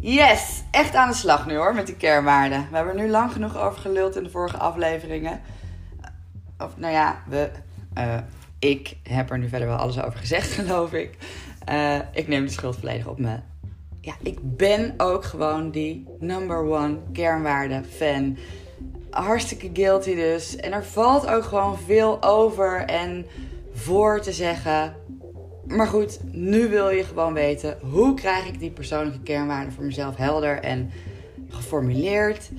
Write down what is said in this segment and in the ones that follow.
Yes, echt aan de slag nu hoor met die kernwaarden. We hebben er nu lang genoeg over geluld in de vorige afleveringen. Of nou ja, we, uh, ik heb er nu verder wel alles over gezegd, geloof ik. Uh, ik neem de schuld volledig op me. Ja, ik ben ook gewoon die number one kernwaarde fan. Hartstikke guilty dus. En er valt ook gewoon veel over en voor te zeggen. Maar goed, nu wil je gewoon weten hoe krijg ik die persoonlijke kernwaarden voor mezelf helder en geformuleerd.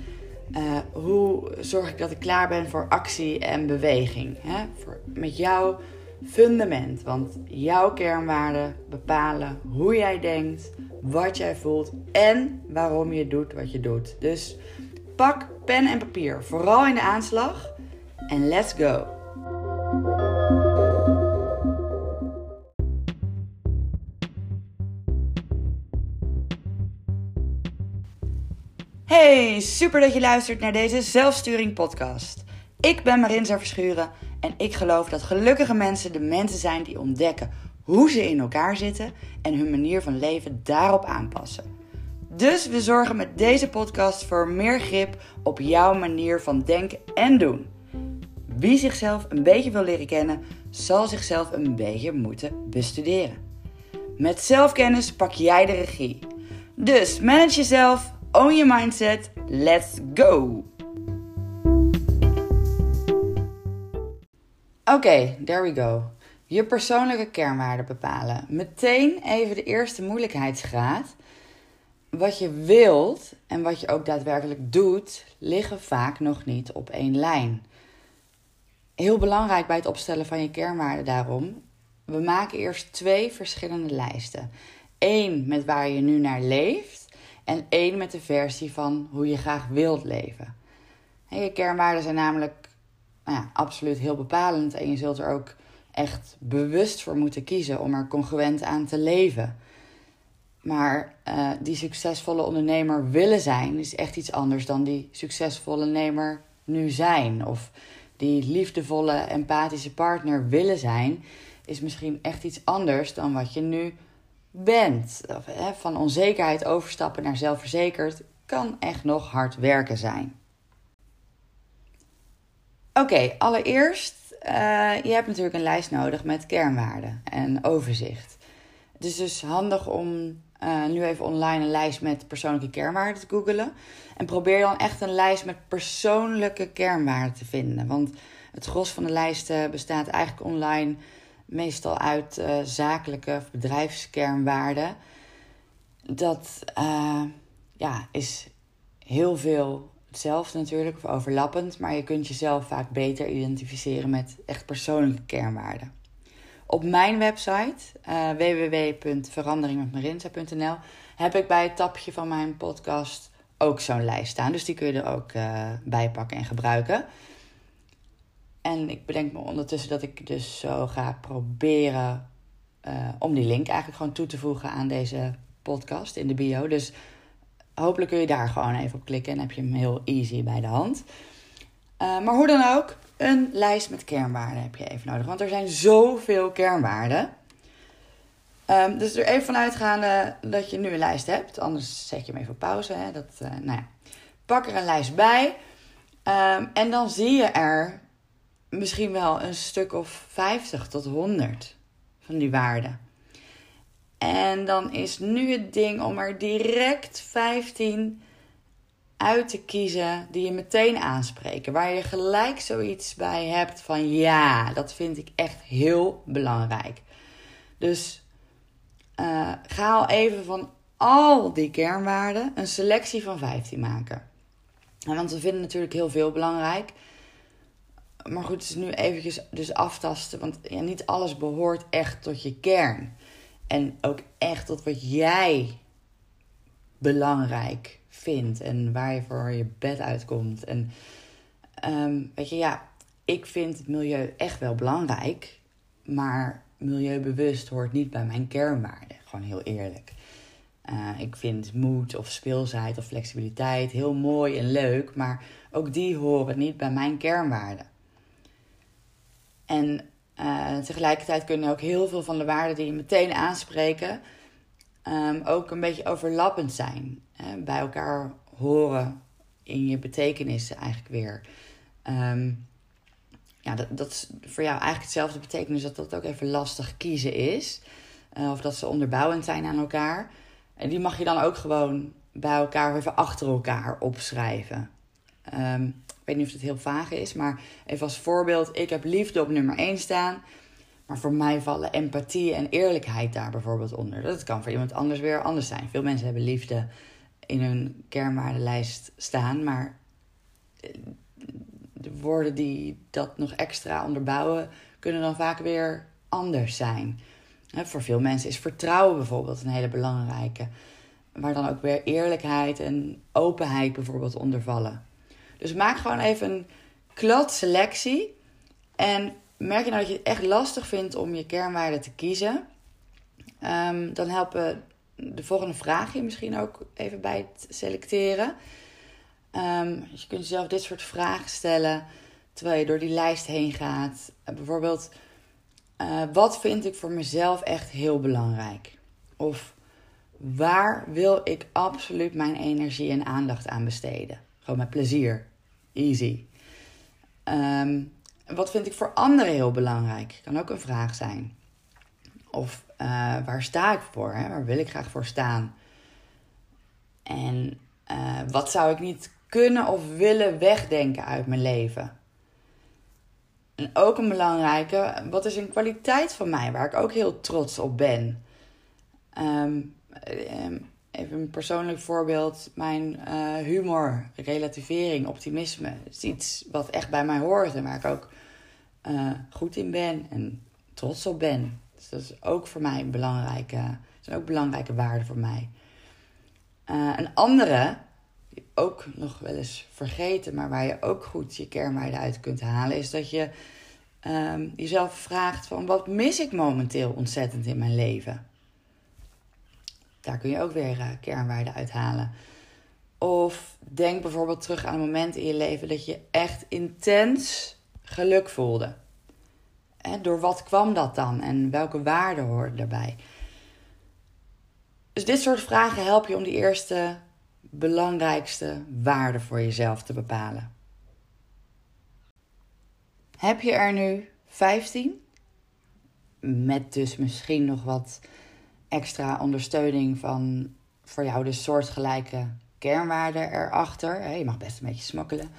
Uh, hoe zorg ik dat ik klaar ben voor actie en beweging? Hè? Voor, met jouw fundament. Want jouw kernwaarden bepalen hoe jij denkt, wat jij voelt en waarom je doet wat je doet. Dus pak pen en papier, vooral in de aanslag. En let's go! Hey, super dat je luistert naar deze zelfsturing podcast. Ik ben Marinza Verschuren en ik geloof dat gelukkige mensen de mensen zijn die ontdekken hoe ze in elkaar zitten en hun manier van leven daarop aanpassen. Dus we zorgen met deze podcast voor meer grip op jouw manier van denken en doen. Wie zichzelf een beetje wil leren kennen, zal zichzelf een beetje moeten bestuderen. Met zelfkennis pak jij de regie. Dus manage jezelf Own your mindset. Let's go! Oké, there we go. Je persoonlijke kernwaarden bepalen. Meteen even de eerste moeilijkheidsgraad. Wat je wilt en wat je ook daadwerkelijk doet, liggen vaak nog niet op één lijn. Heel belangrijk bij het opstellen van je kernwaarden daarom. We maken eerst twee verschillende lijsten. Eén met waar je nu naar leeft en één met de versie van hoe je graag wilt leven. En je kernwaarden zijn namelijk nou ja, absoluut heel bepalend en je zult er ook echt bewust voor moeten kiezen om er congruent aan te leven. Maar uh, die succesvolle ondernemer willen zijn is echt iets anders dan die succesvolle ondernemer nu zijn. Of die liefdevolle, empathische partner willen zijn, is misschien echt iets anders dan wat je nu bent. Van onzekerheid overstappen naar zelfverzekerd kan echt nog hard werken zijn. Oké, allereerst, uh, je hebt natuurlijk een lijst nodig met kernwaarden en overzicht. Het is dus handig om uh, nu even online een lijst met persoonlijke kernwaarden te googelen. En probeer dan echt een lijst met persoonlijke kernwaarden te vinden. Want het gros van de lijsten bestaat eigenlijk online meestal uit uh, zakelijke of bedrijfskernwaarden. Dat uh, ja, is heel veel hetzelfde natuurlijk, of overlappend, maar je kunt jezelf vaak beter identificeren met echt persoonlijke kernwaarden. Op mijn website uh, heb ik bij het tapje van mijn podcast ook zo'n lijst staan. Dus die kun je er ook uh, bij pakken en gebruiken. En ik bedenk me ondertussen dat ik dus zo ga proberen uh, om die link eigenlijk gewoon toe te voegen aan deze podcast in de bio. Dus hopelijk kun je daar gewoon even op klikken en heb je hem heel easy bij de hand. Uh, maar hoe dan ook, een lijst met kernwaarden heb je even nodig. Want er zijn zoveel kernwaarden. Um, dus er even vanuit gaande dat je nu een lijst hebt. Anders zet je hem even op pauze. Hè. Dat, uh, nou ja. Pak er een lijst bij. Um, en dan zie je er misschien wel een stuk of 50 tot 100 van die waarden. En dan is nu het ding om er direct 15 uit te kiezen die je meteen aanspreken. Waar je gelijk zoiets bij hebt van ja, dat vind ik echt heel belangrijk. Dus uh, ga al even van al die kernwaarden een selectie van 15 maken. want we vinden natuurlijk heel veel belangrijk maar goed, het is nu eventjes dus aftasten. Want ja, niet alles behoort echt tot je kern. En ook echt tot wat jij belangrijk vindt. En waar je voor je bed uitkomt. En um, weet je, ja, ik vind het milieu echt wel belangrijk. Maar milieubewust hoort niet bij mijn kernwaarden. Gewoon heel eerlijk. Uh, ik vind moed of speelsheid of flexibiliteit heel mooi en leuk. Maar ook die horen niet bij mijn kernwaarden. En uh, tegelijkertijd kunnen ook heel veel van de waarden die je meteen aanspreken, ehm, ook een beetje overlappend zijn. Hè? Bij elkaar horen in je betekenissen eigenlijk weer. Ehm, ja, dat, dat is voor jou eigenlijk hetzelfde betekenis dat dat ook even lastig kiezen is. Uh, of dat ze onderbouwend zijn aan elkaar. En die mag je dan ook gewoon bij elkaar even achter elkaar opschrijven. Um, weet niet of het heel vaag is, maar even als voorbeeld: ik heb liefde op nummer 1 staan. Maar voor mij vallen empathie en eerlijkheid daar bijvoorbeeld onder. Dat kan voor iemand anders weer anders zijn. Veel mensen hebben liefde in hun kernwaardenlijst staan, maar eh, de woorden die dat nog extra onderbouwen, kunnen dan vaak weer anders zijn. Voor veel mensen is vertrouwen bijvoorbeeld een hele belangrijke. Waar dan ook weer eerlijkheid en openheid bijvoorbeeld onder vallen. Dus maak gewoon even een klad selectie. En merk je nou dat je het echt lastig vindt om je kernwaarden te kiezen. Um, dan helpen de volgende vraag je misschien ook even bij het selecteren. Um, je kunt jezelf dit soort vragen stellen terwijl je door die lijst heen gaat. Uh, bijvoorbeeld, uh, wat vind ik voor mezelf echt heel belangrijk? Of waar wil ik absoluut mijn energie en aandacht aan besteden? Gewoon met plezier. Easy. Um, wat vind ik voor anderen heel belangrijk? Kan ook een vraag zijn. Of uh, waar sta ik voor? Hè? Waar wil ik graag voor staan? En uh, wat zou ik niet kunnen of willen wegdenken uit mijn leven? En ook een belangrijke, wat is een kwaliteit van mij waar ik ook heel trots op ben? Um, even een persoonlijk voorbeeld. Mijn uh, humor, relativering, optimisme. is iets wat echt bij mij hoort en waar ik ook uh, goed in ben en trots op ben. Dus dat is ook voor mij een belangrijke, zijn ook belangrijke waarden voor mij. Uh, een andere, die ook nog wel eens vergeten, maar waar je ook goed je kernwaarden uit kunt halen, is dat je um, jezelf vraagt van wat mis ik momenteel ontzettend in mijn leven? Daar kun je ook weer uh, kernwaarden uithalen. Of denk bijvoorbeeld terug aan een moment in je leven dat je echt intens geluk voelde. En door wat kwam dat dan en welke waarden hoorden daarbij? Dus dit soort vragen helpen je om die eerste belangrijkste waarden voor jezelf te bepalen. Heb je er nu 15? Met dus misschien nog wat extra ondersteuning van voor jou de soortgelijke kernwaarden erachter. Je mag best een beetje smokkelen.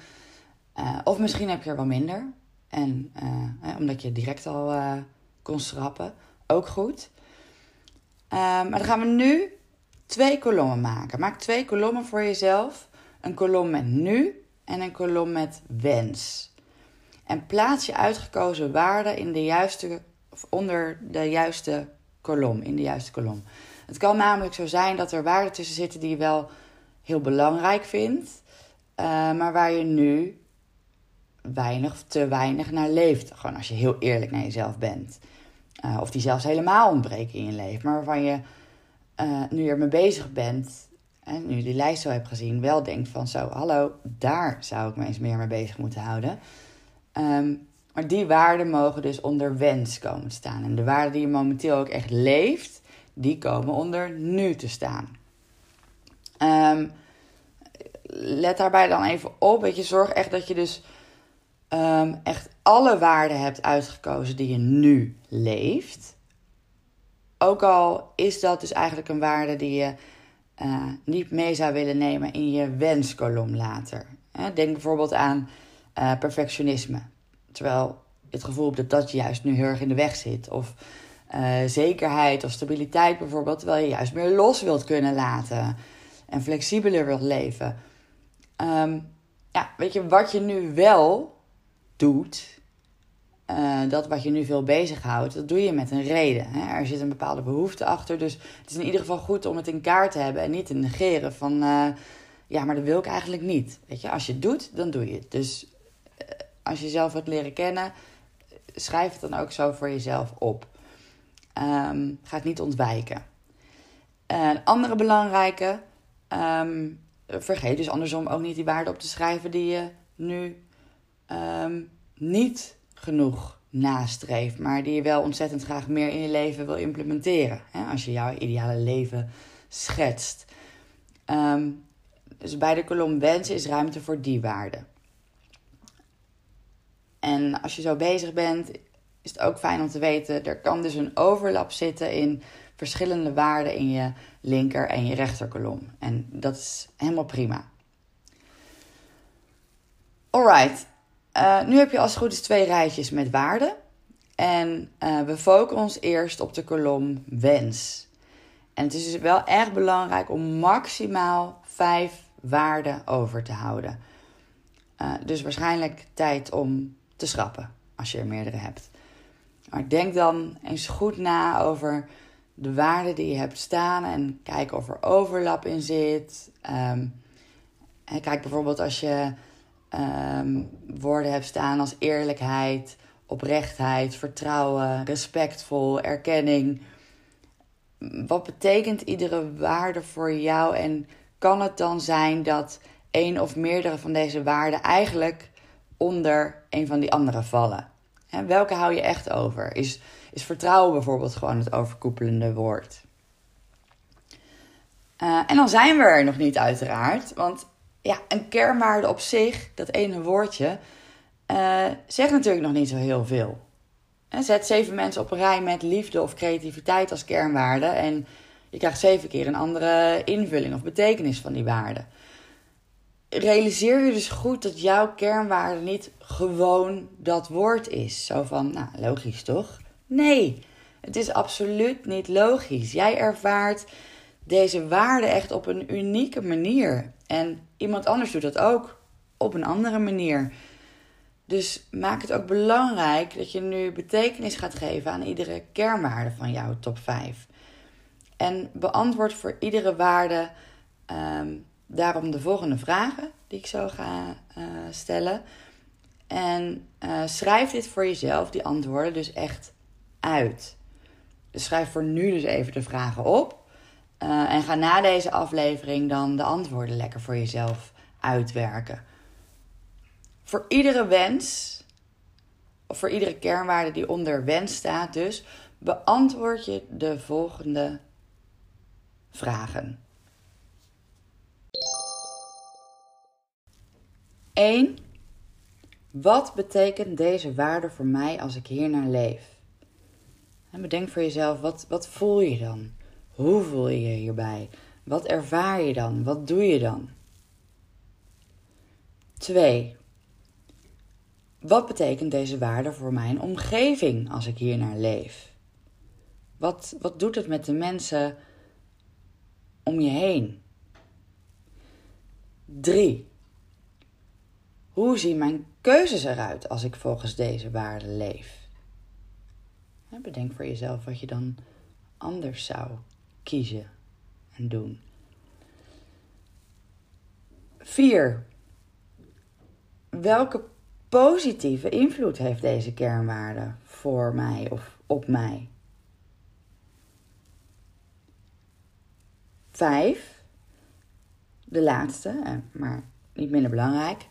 Uh, of misschien heb je er wel minder. En uh, omdat je direct al uh, kon schrappen, ook goed. Maar dan gaan we nu twee kolommen maken. Maak twee kolommen voor jezelf. Een kolom met nu en een kolom met wens. En plaats je uitgekozen waarden in de juiste, of onder de juiste kolom, in de juiste kolom. Het kan namelijk zo zijn dat er waarden tussen zitten die je wel heel belangrijk vindt, maar waar je nu weinig of te weinig naar leeft. Gewoon als je heel eerlijk naar jezelf bent. Uh, of die zelfs helemaal ontbreken in je leven. Maar waarvan je uh, nu er mee bezig bent. En nu je die lijst zo hebt gezien. Wel denkt van zo, hallo, daar zou ik me eens meer mee bezig moeten houden. Um, maar die waarden mogen dus onder wens komen staan. En de waarden die je momenteel ook echt leeft. Die komen onder nu te staan. Um, let daarbij dan even op. Weet je, zorg echt dat je dus um, echt alle waarden hebt uitgekozen die je nu leeft. Ook al is dat dus eigenlijk een waarde die je uh, niet mee zou willen nemen in je wenskolom later. Denk bijvoorbeeld aan uh, perfectionisme. Terwijl het gevoel hebt dat dat juist nu heel erg in de weg zit. Of uh, zekerheid of stabiliteit bijvoorbeeld. Terwijl je juist meer los wilt kunnen laten. En flexibeler wilt leven. Um, ja, weet je, wat je nu wel doet, uh, dat wat je nu veel bezighoudt, dat doe je met een reden. Hè? Er zit een bepaalde behoefte achter. Dus het is in ieder geval goed om het in kaart te hebben en niet te negeren van uh, ja, maar dat wil ik eigenlijk niet. Weet je, als je het doet, dan doe je het. Dus als je jezelf wilt leren kennen, schrijf het dan ook zo voor jezelf op. Um, ga het niet ontwijken. Een andere belangrijke, um, vergeet dus andersom ook niet die waarden op te schrijven die je nu um, niet genoeg nastreeft, maar die je wel ontzettend graag meer in je leven wil implementeren. Hè, als je jouw ideale leven schetst. Ehm, dus bij de kolom wensen is ruimte voor die waarden. En als je zo bezig bent, is het ook fijn om te weten, er kan dus een overlap zitten in verschillende waarden in je linker en je rechterkolom. En dat is helemaal prima. Alright, uh, nu heb je als het goed is twee rijtjes met waarden. En uh, we focussen ons eerst op de kolom wens. En het is dus wel erg belangrijk om maximaal vijf waarden over te houden. Uh, dus waarschijnlijk tijd om te schrappen als je er meerdere hebt. Maar denk dan eens goed na over de waarden die je hebt staan en kijk of er overlap in zit. Um, kijk bijvoorbeeld als je um, woorden hebt staan als eerlijkheid, oprechtheid, vertrouwen, respectvol, erkenning. Wat betekent iedere waarde voor jou en kan het dan zijn dat een of meerdere van deze waarden eigenlijk onder een van die andere vallen? welke hou je echt over? Is, is vertrouwen bijvoorbeeld gewoon het overkoepelende woord? Uh, en dan zijn we er nog niet, uiteraard. Want ja, een kernwaarde op zich, dat ene woordje, uh, zegt natuurlijk nog niet zo heel veel. Zet zeven mensen op een rij met liefde of creativiteit als kernwaarde. En je krijgt zeven keer een andere invulling of betekenis van die waarde. Realiseer je dus goed dat jouw kernwaarde niet gewoon dat woord is. Zo van, nou, logisch toch? Nee, het is absoluut niet logisch. Jij ervaart deze waarde echt op een unieke manier. En iemand anders doet dat ook op een andere manier. Dus maak het ook belangrijk dat je nu betekenis gaat geven aan iedere kernwaarde van jouw top 5. En beantwoord voor iedere waarde um, daarom de volgende vragen die ik zo ga uh, stellen. En uh, schrijf dit voor jezelf, die antwoorden, dus echt uit. Dus schrijf voor nu dus even de vragen op. Uh, en ga na deze aflevering dan de antwoorden lekker voor jezelf uitwerken. Voor iedere wens, of voor iedere kernwaarde die onder wens staat, dus beantwoord je de volgende vragen. 1. Wat betekent deze waarde voor mij als ik hier naar leef? En bedenk voor jezelf, wat, wat voel je dan? Hoe voel je je hierbij? Wat ervaar je dan? Wat doe je dan? 2. Wat betekent deze waarde voor mijn omgeving als ik hier naar leef? Wat, wat doet het met de mensen om je heen? 3. Hoe zien mijn keuzes eruit als ik volgens deze waarden leef? Bedenk voor jezelf wat je dan anders zou kiezen en doen. 4. Welke positieve invloed heeft deze kernwaarde voor mij of op mij? 5. De laatste, eh, maar niet minder belangrijk.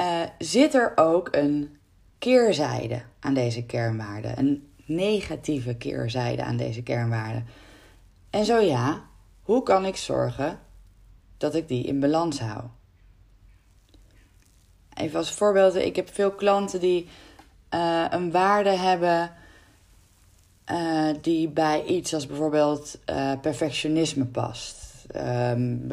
Uh, zit er ook een keerzijde aan deze kernwaarde? Een negatieve keerzijde aan deze kernwaarde? En zo ja, hoe kan ik zorgen dat ik die in balans hou? Even als voorbeeld, ik heb veel klanten die uh, een waarde hebben uh, die bij iets als bijvoorbeeld perfectionisme past. Um,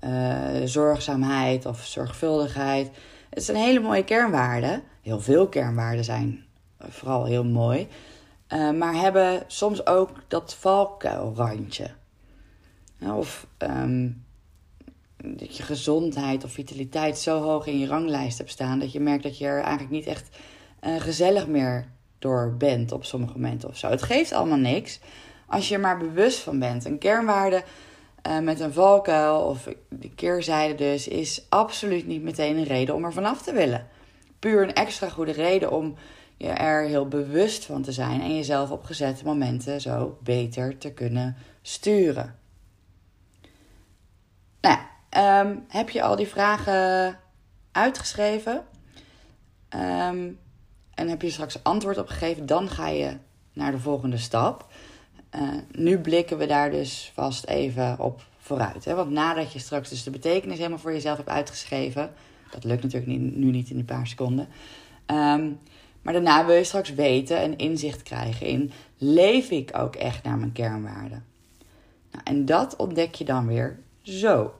bijvoorbeeld zorgzaamheid of zorgvuldigheid. Het zijn hele mooie kernwaarden. Heel veel kernwaarden zijn vooral heel mooi. Uh, maar hebben soms ook dat valkuilrandje. Of um, dat je gezondheid of vitaliteit zo hoog in je ranglijst hebt staan dat je merkt dat je er eigenlijk niet echt uh, gezellig meer door bent op sommige momenten of zo. Het geeft allemaal niks als je er maar bewust van bent. Een kernwaarde uh, met een valkuil of de keerzijde dus is absoluut niet meteen een reden om er vanaf te willen. Puur een extra goede reden om je er heel bewust van te zijn en jezelf op gezette momenten zo beter te kunnen sturen. Nou, um, heb je al die vragen uitgeschreven? Um, en heb je straks antwoord op gegeven, dan ga je naar de volgende stap. Uh, nu blikken we daar dus vast even op vooruit. Hè? Want nadat je straks dus de betekenis helemaal voor jezelf hebt uitgeschreven, dat lukt natuurlijk niet, nu niet in een paar seconden. Um, maar daarna wil je straks weten en inzicht krijgen in: leef ik ook echt naar mijn kernwaarden? Nou, en dat ontdek je dan weer zo.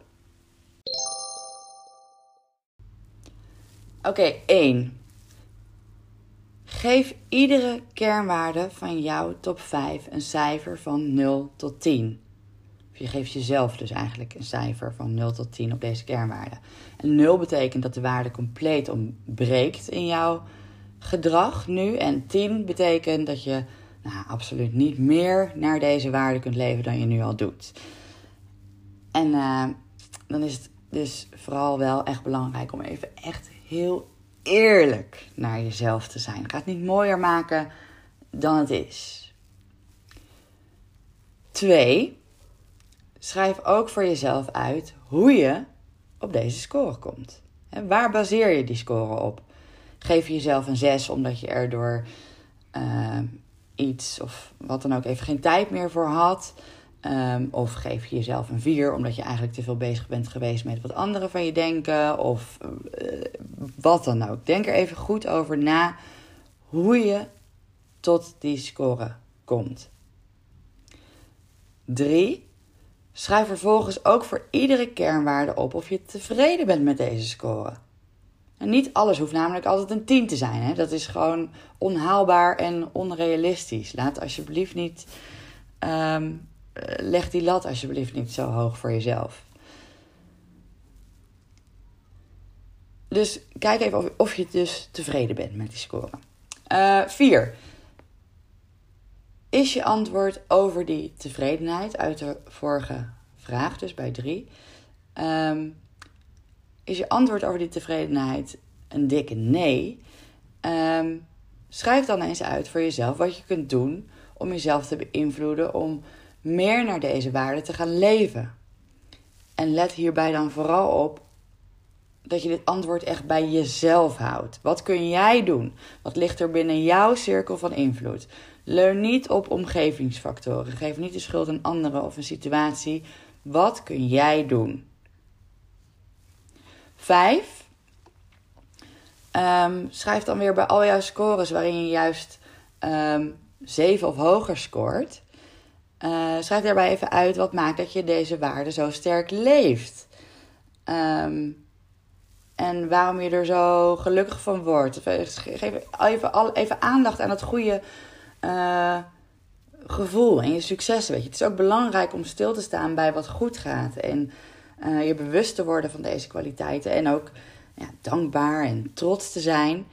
Oké, okay, 1. Geef iedere kernwaarde van jouw top 5 een cijfer van 0 tot 10. Of je geeft jezelf dus eigenlijk een cijfer van 0 tot 10 op deze kernwaarde. En 0 betekent dat de waarde compleet ontbreekt in jouw gedrag nu. En 10 betekent dat je nou, absoluut niet meer naar deze waarde kunt leven dan je nu al doet. En uh, dan is het dus vooral wel echt belangrijk om even echt heel eerlijk naar jezelf te zijn. Ga het niet mooier maken dan het is. Twee, schrijf ook voor jezelf uit hoe je op deze score komt. waar baseer je die score op? Geef je jezelf een 6 omdat je er door uh, iets of wat dan ook even geen tijd meer voor had. Um, of geef je jezelf een 4 omdat je eigenlijk te veel bezig bent geweest met wat anderen van je denken. Of uh, wat dan ook. Denk er even goed over na hoe je tot die score komt. 3. Schrijf vervolgens ook voor iedere kernwaarde op of je tevreden bent met deze score. En niet alles hoeft namelijk altijd een 10 te zijn. Hè? Dat is gewoon onhaalbaar en onrealistisch. Laat alsjeblieft niet. Um, leg die lat alsjeblieft niet zo hoog voor jezelf. Dus kijk even of, of je dus tevreden bent met die score. 4. Uh, is je antwoord over die tevredenheid uit de vorige vraag, dus bij 3. Um, is je antwoord over die tevredenheid een dikke nee, um, schrijf dan eens uit voor jezelf wat je kunt doen om jezelf te beïnvloeden om meer naar deze waarden te gaan leven. En let hierbij dan vooral op dat je dit antwoord echt bij jezelf houdt. Wat kun jij doen? Wat ligt er binnen jouw cirkel van invloed? Leun niet op omgevingsfactoren. Geef niet de schuld aan anderen of een situatie. Wat kun jij doen? Vijf. Um, schrijf dan weer bij al jouw scores waarin je juist um, ehm, 7 of hoger scoort. Uh, schrijf daarbij even uit wat maakt dat je deze waarde zo sterk leeft. Um, en waarom je er zo gelukkig van wordt. Geef even, even aandacht aan het goede uh, gevoel en je successen. Weet je. Het is ook belangrijk om stil te staan bij wat goed gaat. En uh, je bewust te worden van deze kwaliteiten. En ook ja, dankbaar en trots te zijn.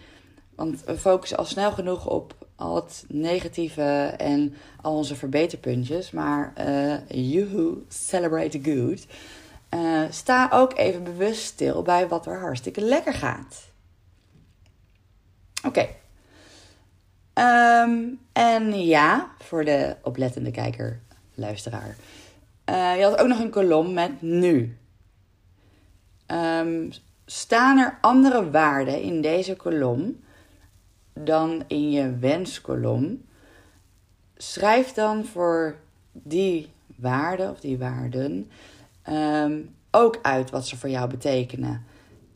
Want we focussen al snel genoeg op al het negatieve en al onze verbeterpuntjes. Maar uh, celebrate the good. Uh, sta ook even bewust stil bij wat er hartstikke lekker gaat. Oké. Um, en ja, voor de oplettende kijker, luisteraar. Uh, je had ook nog een kolom met nu. Um, staan er andere waarden in deze kolom dan in je wenskolom? Schrijf dan voor die waarden of die waarden um, ook uit wat ze voor jou betekenen.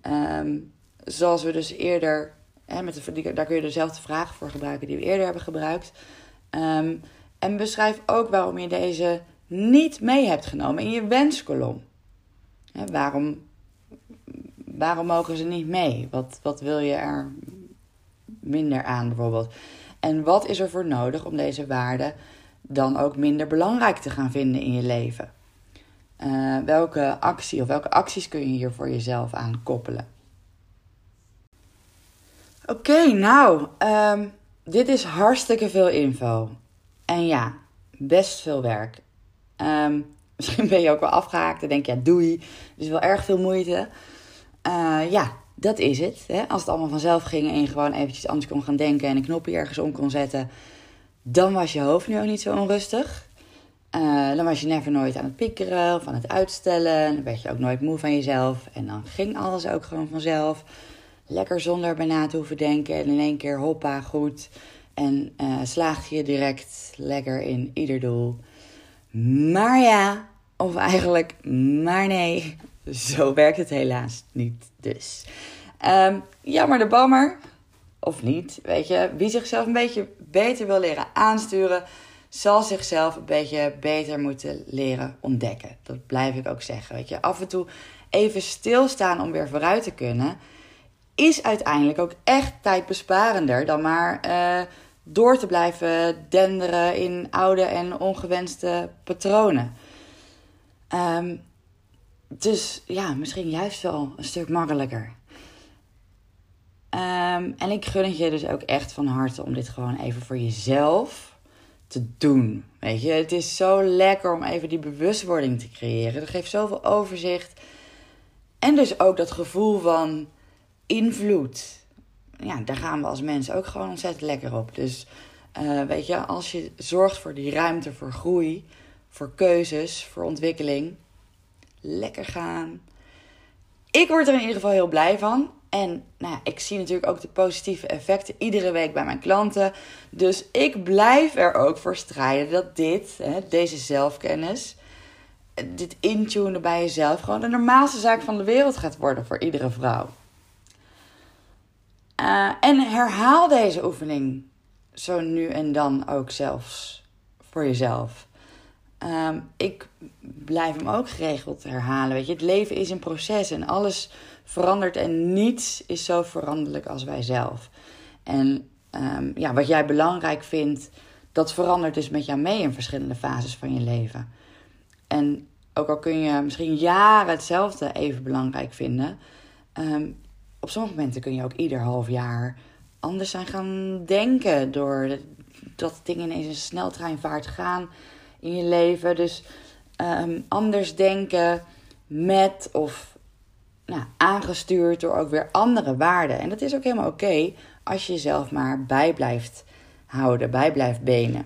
Um, zoals we dus eerder, hè, met de, daar kun je dezelfde vragen voor gebruiken die we eerder hebben gebruikt. Um, en beschrijf ook waarom je deze niet mee hebt genomen in je wenskolom. Hè, waarom, waarom mogen ze niet mee? Wat, wat wil je er minder aan bijvoorbeeld? En wat is er voor nodig om deze waarden dan ook minder belangrijk te gaan vinden in je leven? Uh, welke actie of welke acties kun je hier voor jezelf aan koppelen? Oké, nou, um, dit is hartstikke veel info. En ja, best veel werk. Um, misschien ben je ook wel afgehaakt en denk je, ja, doei. Is wel erg veel moeite. Uh, ja, dat is het. Hè? Als het allemaal vanzelf ging en je gewoon eventjes anders kon gaan denken en een knopje ergens om kon zetten, dan was je hoofd nu ook niet zo onrustig. Uh, dan was je never nooit aan het piekeren of aan het uitstellen. Dan werd je ook nooit moe van jezelf. En dan ging alles ook gewoon vanzelf. lekker zonder bijna te hoeven denken en in één keer hoppa goed. En uh, slaagt je direct lekker in ieder doel. Maar ja, of eigenlijk maar nee, zo werkt het helaas niet dus. Um, jammer de bammer, of niet, weet je. Wie zichzelf een beetje beter wil leren aansturen, zal zichzelf een beetje beter moeten leren ontdekken. Dat blijf ik ook zeggen, weet je. Af en toe even stilstaan om weer vooruit te kunnen, is uiteindelijk ook echt tijdbesparender dan maar uh, door te blijven denderen in oude en ongewenste patronen. Um, dus ja, misschien juist wel een stuk makkelijker. Um, en ik gun het je dus ook echt van harte om dit gewoon even voor jezelf te doen. Weet je, het is zo lekker om even die bewustwording te creëren. Dat geeft zoveel overzicht. En dus ook dat gevoel van invloed. Ja, daar gaan we als mensen ook gewoon ontzettend lekker op. Dus uh, weet je, als je zorgt voor die ruimte voor groei, voor keuzes, voor ontwikkeling, lekker gaan. Ik word er in ieder geval heel blij van. En nou ik zie natuurlijk ook de positieve effecten iedere week bij mijn klanten. Dus ik blijf er ook voor strijden dat dit, hè, deze zelfkennis, dit intunen bij jezelf, gewoon de normaalste zaak van de wereld gaat worden voor iedere vrouw. Uh, en herhaal deze oefening zo nu en dan ook zelfs voor jezelf. Um, ik blijf hem ook geregeld herhalen. Weet je, het leven is een proces en alles verandert en niets is zo veranderlijk als wij zelf. En um, ja, wat jij belangrijk vindt, dat verandert dus met jou mee in verschillende fases van je leven. En ook al kun je misschien jaren hetzelfde even belangrijk vinden, um, op sommige momenten kun je ook ieder half jaar anders zijn gaan denken. Door dat dingen ineens een sneltreinvaart gaan in je leven. Dus um, anders denken met of nou, aangestuurd door ook weer andere waarden. En dat is ook helemaal oké als je jezelf maar bij blijft houden, bij blijft benen.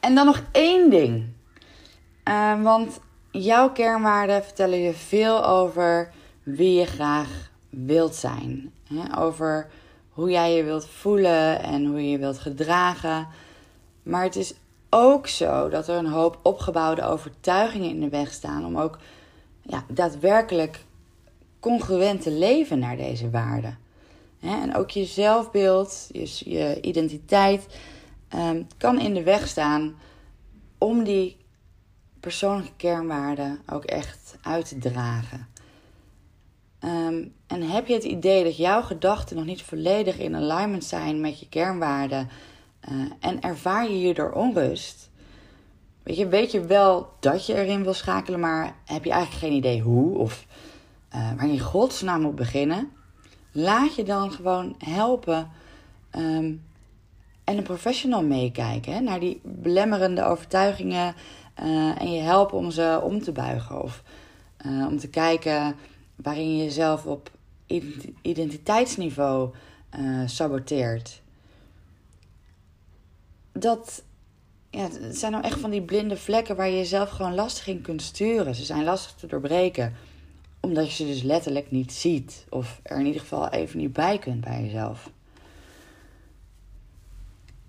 En dan nog één ding. Uh, want jouw kernwaarden vertellen je veel over wie je graag wilt zijn. Hè? Over hoe jij je wilt voelen en hoe je je wilt gedragen. Maar het is ook zo dat er een hoop opgebouwde overtuigingen in de weg staan om ook ja, daadwerkelijk congruent te leven naar deze waarden. En ook je zelfbeeld, je, je identiteit um, kan in de weg staan om die persoonlijke kernwaarden ook echt uit te dragen. Um, en heb je het idee dat jouw gedachten nog niet volledig in alignment zijn met je kernwaarden uh, en ervaar je hierdoor onrust? Weet je, weet je wel dat je erin wil schakelen, maar heb je eigenlijk geen idee hoe of uh, waar je godsnaam moet beginnen? Laat je dan gewoon helpen um, en een professional meekijken naar die belemmerende overtuigingen uh, en je helpen om ze om te buigen of om te kijken waarin je jezelf op identiteitsniveau saboteert. Dat ja, het zijn nou echt van die blinde vlekken waar je jezelf gewoon lastig in kunt sturen. Ze zijn lastig te doorbreken, omdat je ze dus letterlijk niet ziet. Of er in ieder geval even niet bij kunt bij jezelf.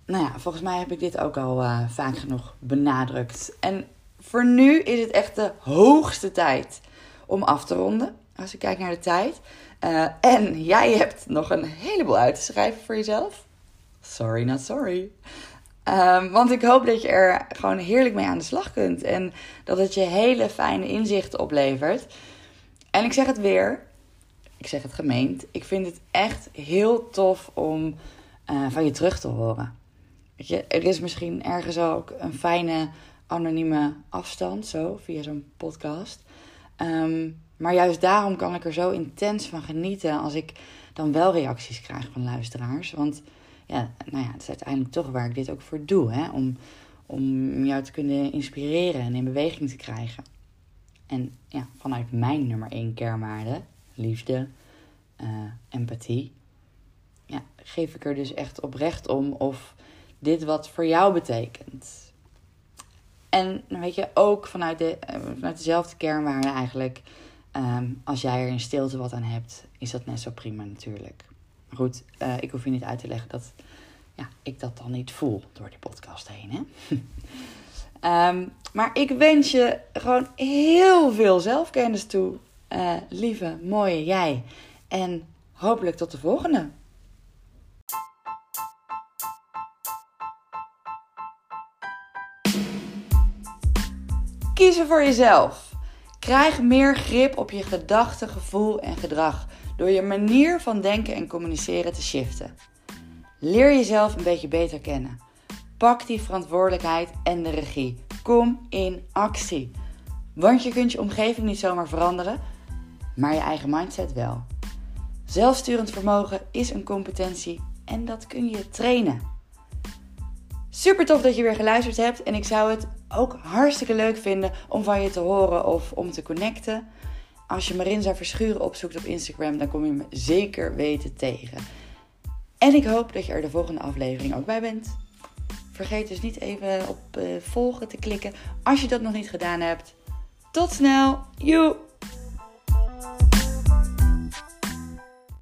Nou ja, volgens mij heb ik dit ook al uh, vaak genoeg benadrukt. En voor nu is het echt de hoogste tijd om af te ronden. Als ik kijk naar de tijd. Uh, en jij hebt nog een heleboel uit te schrijven voor jezelf. Sorry, not sorry. Um, want ik hoop dat je er gewoon heerlijk mee aan de slag kunt. En dat het je hele fijne inzichten oplevert. En ik zeg het weer. Ik zeg het gemeend. Ik vind het echt heel tof om uh, van je terug te horen. Weet je, er is misschien ergens ook een fijne anonieme afstand. Zo, via zo'n podcast. Um, maar juist daarom kan ik er zo intens van genieten als ik dan wel reacties krijg van luisteraars. Want ja, nou ja, het is uiteindelijk toch waar ik dit ook voor doe. Hè? Om, om jou te kunnen inspireren en in beweging te krijgen. En ja, vanuit mijn nummer één kernwaarde, liefde, uh, empathie, ja, geef ik er dus echt oprecht om of dit wat voor jou betekent. En weet je, ook vanuit, de, eh, vanuit dezelfde kernwaarde eigenlijk Ehm, als jij er in stilte wat aan hebt, is dat net zo prima natuurlijk. Goed, uh, ik hoef je niet uit te leggen dat ja, ik dat dan niet voel door die podcast heen. Hè? um, maar ik wens je gewoon heel veel zelfkennis toe. Uh, lieve, mooie jij. En hopelijk tot de volgende. Kiezen voor jezelf. Krijg meer grip op je gedachten, gevoel en gedrag door je manier van denken en communiceren te shiften. Leer jezelf een beetje beter kennen. Pak die verantwoordelijkheid en de regie. Kom in actie. Want je kunt je omgeving niet zomaar veranderen, maar je eigen mindset wel. Zelfsturend vermogen is een competentie en dat kun je trainen. Super tof dat je weer geluisterd hebt en ik zou het ook hartstikke leuk vinden om van je te horen of om te connecten. Als je Marinza Verschuren opzoekt op Instagram, dan kom je me zeker weten tegen. En ik hoop dat je er de volgende aflevering ook bij bent. Vergeet dus niet even op uh, volgen te klikken als je dat nog niet gedaan hebt. Tot snel, joe!